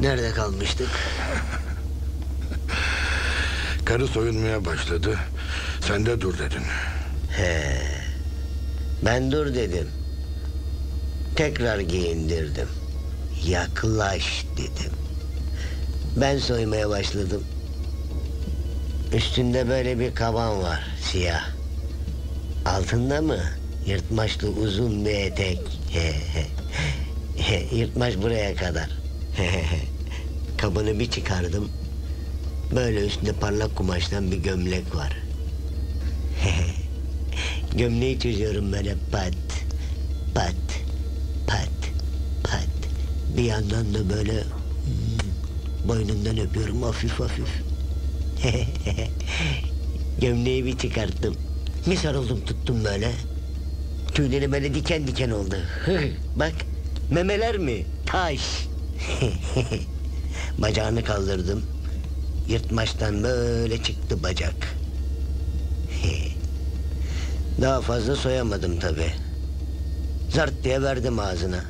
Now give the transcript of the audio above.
Nerede kalmıştık? Karı soyunmaya başladı. Sen de dur dedin. He. Ben dur dedim. Tekrar giyindirdim. Yaklaş dedim. Ben soymaya başladım. Üstünde böyle bir kaban var siyah. Altında mı? Yırtmaçlı uzun bir etek. Yırtmaç buraya kadar. Kabını bir çıkardım. Böyle üstünde parlak kumaştan bir gömlek var. Gömleği çözüyorum böyle pat, pat, pat, pat. Bir yandan da böyle hmm, boynundan öpüyorum hafif hafif. Gömleği bir çıkarttım. Bir sarıldım tuttum böyle. Tüyleri böyle diken diken oldu. Bak memeler mi? Taş. Bacağını kaldırdım. Yırtmaçtan böyle çıktı bacak. Daha fazla soyamadım tabi. Zart diye verdim ağzına.